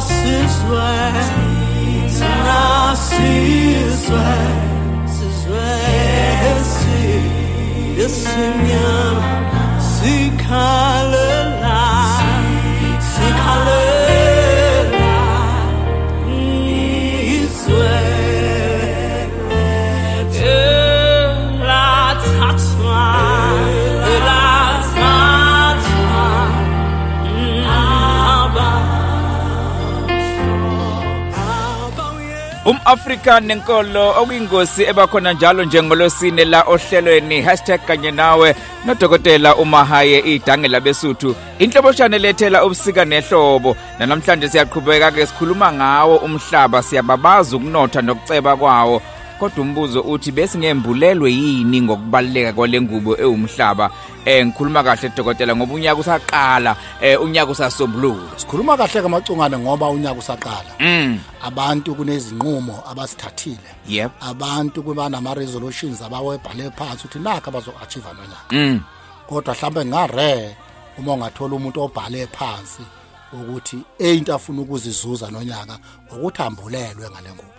sizwe thina sizwe sizwe esinyama sikhalela umAfrika nenkolo okuyingosi ebakhona njalo njengolosine la ohlelweni. #kanye nawe nodokotela uMahaye idange labesuthu inhloboshane lethela ubusika nehlobo. Namhlanje siyaqhubeka ke sikhuluma ngawo umhlaba siyababaza ukunotha nokuceba kwawo. Kodwa umbuzo uthi besingembulelwe yini ngokubaleka kwalengubo ewumhlaba? Eh ngikhuluma kahle dokotela ngoba unyaka usaqala eh unyaka usasombuluka. Sikhuluma kahle kamacungane ngoba unyaka usaqala. Mm. Abantu kunezinqumo abasithathile yep. Abantu kuba nama resolutions abawebhale phansi ukuthi nakho abazo-achieve nonyaka mm. Kodwa mhlambe ngare uma ungathola umuntu obhale phansi ukuthi eyinto afuna ukuzizuza nonyaka ukuthi ambulelwe ngale ngubo.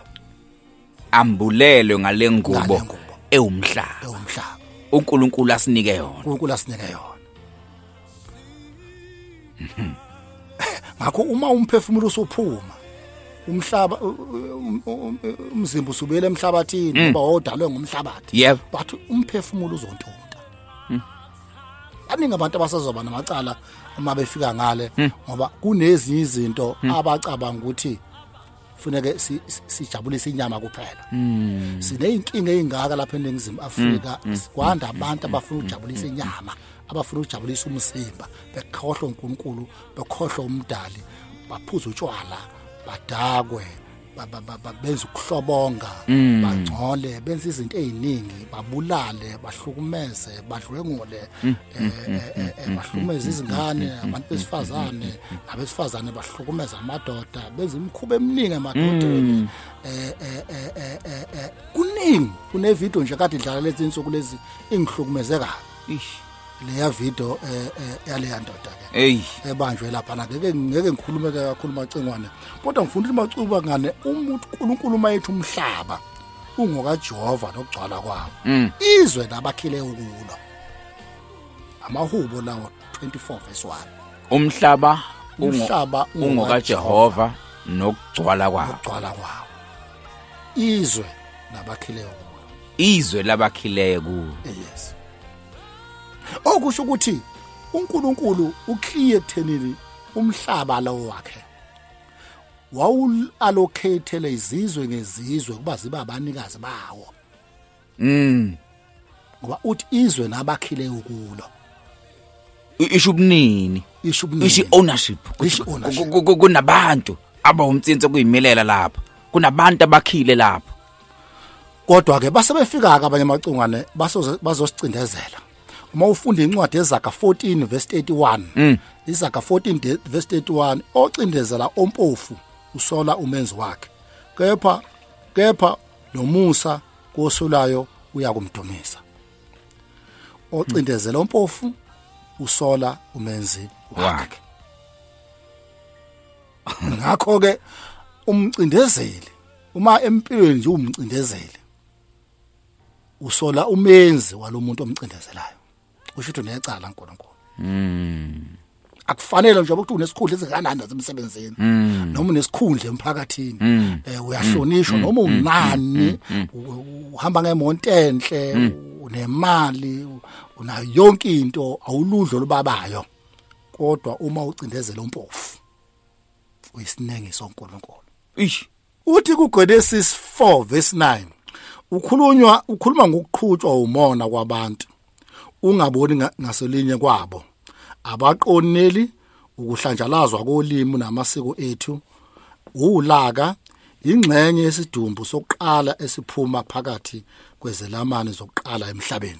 Ambulelwe Ngale ngubo. ewumhlaba. Ewumhlaba. uNkulunkulu asinike yona. uNkulunkulu asinike yona. Ngakho uma umphefumulo usuphuma umhlaba umzimba usubuyela emhlabathini ngoba wodalwe ngumhlabathi. Yep. but umphefumulo uzontunta baningi abantu abasazoba namacala uma befika ngale ngoba kunezinye izinto abacabanga ukuthi funeke si- si- sijabulise inyama kuphela. Sineyinkinga ezingaka lapha eningizimu Afrika kwanda abantu abafuna ukujabulisa inyama abafuna ukujabulisa umzimba bekhohlwa uNkulunkulu bekhohlwa umdali baphuza utshwala badakwe. ba- ba- ba- ba- benza ukuhlobonga bangcole benza izinto eziningi babulale bahlukumeze badlwengule eh, eh, eh, eh, bahlukumeze izingane abantu besifazane abesifazane bahlukumeza amadoda benza imikhuba eminingi emadodeni. Eh eh eh eh, eh, eh, kuningi kunevideo nje kade idlala lezi insuku lezi ingihlukumeze kabi Ish. Leya video eh eh, yaleya ndoda ke. Hey. Ebanjwe lapha na ngeke ngeke ngikhulume ke kakhulu macingwane. Kodwa ngifuna ukuthi macuba ngane umuntu uNkulunkulu mayethu umhlaba ungoka Jehova nokugcwala kwawo Mm. izwe nabakhile ukulo amahubo lawo 24 verse 1 umhlaba umhlaba ungoka Jehova nokugcwala kwawo nokugcwala kwawo izwe nabakhile ukulo izwe labakhileyo kuwo yes. Okusho ukuthi uNkulunkulu ukhiye ekuthenini umhlaba lawo wakhe. Wawuallocatele izizwe ngezizwe kuba ziba abanikazi bawo. Mm. Ngoba uthi izwe nabakhile ukulo isho ubunini. Isho ubunini. isho ownership kunabantu abawumtsinso kuyimelela lapha. Kunabantu abakhile lapha. Kodwa ke base befika ke abanye amacungane bazosicindezela. Uma ufunda incwadi ezaga 14 verse 31 izaga 14 de- verse 31 ocindezela ompofu usola umenzi wakhe. Kepha kepha nomusa kosulayo uyakumdumisa. Ocindezela ompofu usola umenzi wakhe. Ngakho ke umcindezeli uma empilweni nje umcindezeli usola umenzi walomuntu omcindezelayo. Kusho ukuthi unecala uNkulunkulu akufanele nje ukuthi unesikhundla esinganani nasemsebenzini. Noma unesikhundla emphakathini. Eh uyahlonishwa noma unani. U- u- uhamba ngemonto enhle unemali unayo yonke into awuludlo lubabayo. Kodwa uma ucindezela umpofu uyisinengiso uNkulunkulu ish uthi kuGenesis 4 verse 9 ukhulunywa ukhuluma ngokuqhutshwa umona kwabantu. Ungaboni nga- ngasolinye kwabo. Abaqoneli ukuhlanjalazwa kolimi namasiko ethu ulaka ingxenye yesidumbu sokuqala esiphuma phakathi kwezelamani zokuqala emhlabeni.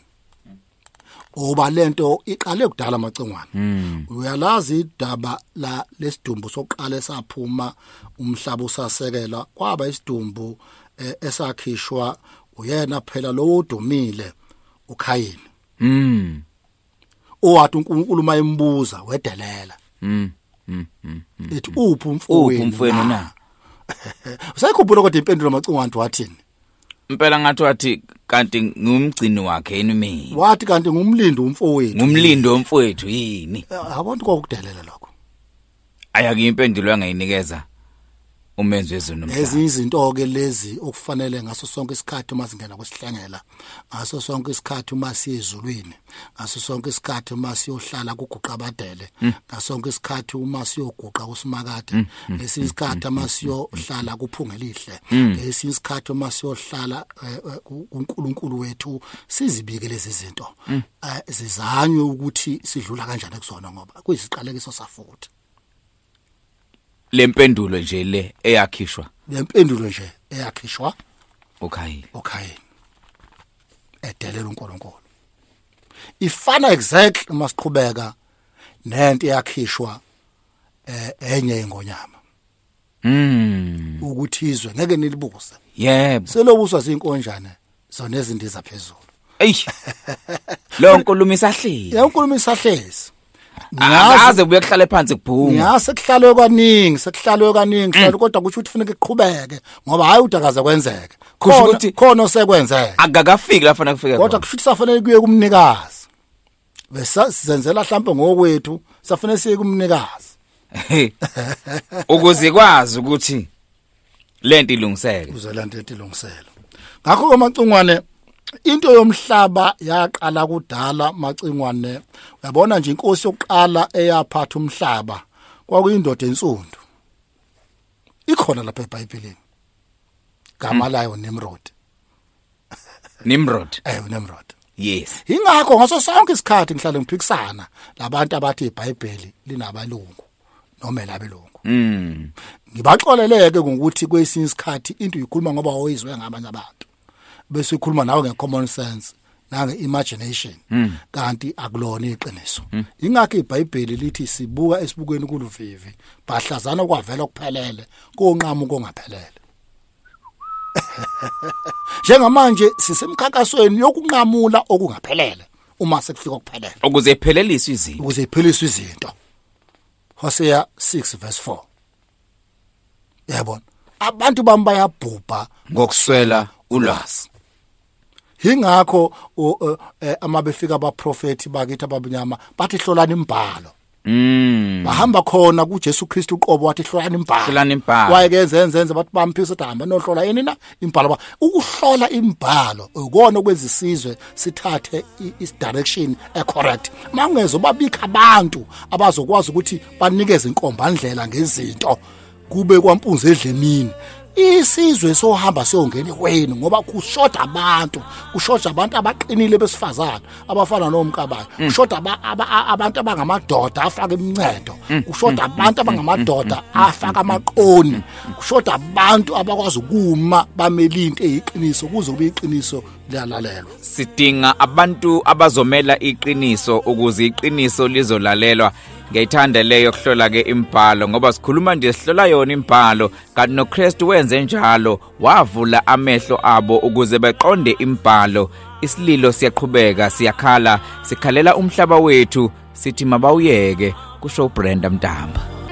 Oba lento iqale kudala amacengwane uyalazi idaba la lesidumbu sokuqala esaphuma umhlaba usasekela kwaba isidumbu eh, esakhishwa uyena phela lo odumile ukhayini mm. Owathi uNkulunkulu mayembuza wedelela. Mm ethi uphi umfowenu uphi umfowenu na? usayikhumbula kodwa impendulo macungwane wathini impela ngathi wathi kanti ngumgcini wakhe yini mina? Wathi kanti ngumlindi umfowethu ngumlindi womfowethu yini? Eh, abantu kokudelela lokho. Ayake impendulo yangayinikeza wezulu nomhlaba ezinye izinto ke lezi okufanele ngaso sonke isikhathi uma singena kwesihlengela ngaso sonke isikhathi uma siye ezulwini ngaso sonke isikhathi uma siyohlala kuguqabadele ngaso sonke isikhathi uma siyoguqa kusimakade ngesinye isikhathi uma siyohlala kuphungelihle ngesinye isikhathi uma siyohlala ku- kuNkulunkulu wethu sizibike lezi zinto. Eh, zizanywe ukuthi sidlula kanjani kusona ngoba kuyisiqalekiso safuthi lempendulo nje le eyakhishwa. Lempendulo nje eyakhishwa. Ukhayini okhayeni edelela uNkulunkulu. Ifana exactly masiqhubeka nento eyakhishwa eh enye ingonyama mm ukuthi izwe ngeke nilibuse yebo. Selobuswa zinkonjane zona ezindiza phezulu. Ey lo nkulumo isahleli yankulumo isahlezi. Akaze buye kuhlale phansi kubhunga. Ngiyase kuhlalwe kwaningi sekuhlalwe kaningi hlalo kodwa kusho ukuthi kufanele kuqhubeke ngoba hayi udakaze kwenzeke. Kusho Khona- ukuthi- khona osekwenzeke. akakafiki la fanele kufike kodwa khona. kusho ukuthi safanele kuye kumnikazi. Bese sizenzela mhlawumbe ngokwethu safanele siye kumnikazi. Ukuze ikwazi ukuthi lento ilungiseke. Kuze lento etilungiselo ngakho ke macingwane into yomhlaba yaqala kudala macingwane. Uyabona nje inkosi yokuqala eyaphatha umhlaba kwakuyindoda ensundu. Ikhona lapha eBhayibhelini gama layo Nimrod. Nimrod. Eh Nimrod. Yes. Ingakho ngaso sonke isikhathi ngihlale ngiphikisana labantu abathi iBhayibheli linabalungu noma elabelungu mm ngibaxoleleke ngokuthi kwesinye isikhathi into uyikhuluma ngoba oyizwe ngabanye abantu. Bese ukhuluma nawe ngecommon sense nange imagination kanti akulona iqiniso. Ingakho iBhayibheli lithi sibuka esibukweni kuluvivi bahlazana kwavela kuphelele konqamu kongaphelele. Njengamanje sisemkhankasweni yokunqamula okungaphelele uma sekufika ukuphelele ukuze ipheleliswe izinto. Ukuze ipheliswe izinto. Hosea 6 verse 4 yabona abantu bami bayabhubha ngokuswela ulwazi. Ingakho o- o- eh, ama befika abaprofeti bakithi abamnyama bathi hlolani imbhalo mm. Bahamba khona kuJesu Kristu uqobo wathi hlolani imbhalo Hlolani imbhalo. wayekenze enzenze bathi bamphisa ukuthi hambe nohlola yini na imbhalo ba ukuhlola imbhalo ukona okwezisizwe sithathe i- is direction ecorrect. Mangeze babikha abantu abazokwazi ukuthi banikeze inkombandlela ngezinto kube kwampunzi edlemini isizwe sohamba siyongena kweni ngoba kushoda abantu kushoda abantu abaqinile besifazana abafana nomkabayo kushoda aba- aba- abantu abangamadoda afaka imncedo. Kushoda abantu abangamadoda afaka amaqoni. Kushoda abantu abakwazi ukuma bamela into eyiqiniso kuze kube iqiniso liyalalelwa sidinga abantu abazomela iqiniso ukuze iqiniso lizolalelwa ngiyayithanda leyo kuhlola ke imbhalo ngoba sikhuluma nje sihlola yona imbhalo kanti noKristu wenze njalo wavula amehlo abo ukuze beqonde imbhalo. Isililo siyaqhubeka siyakhala sikhalela umhlaba wethu sithi mabawuyeke kusho uBrenda Mtamba.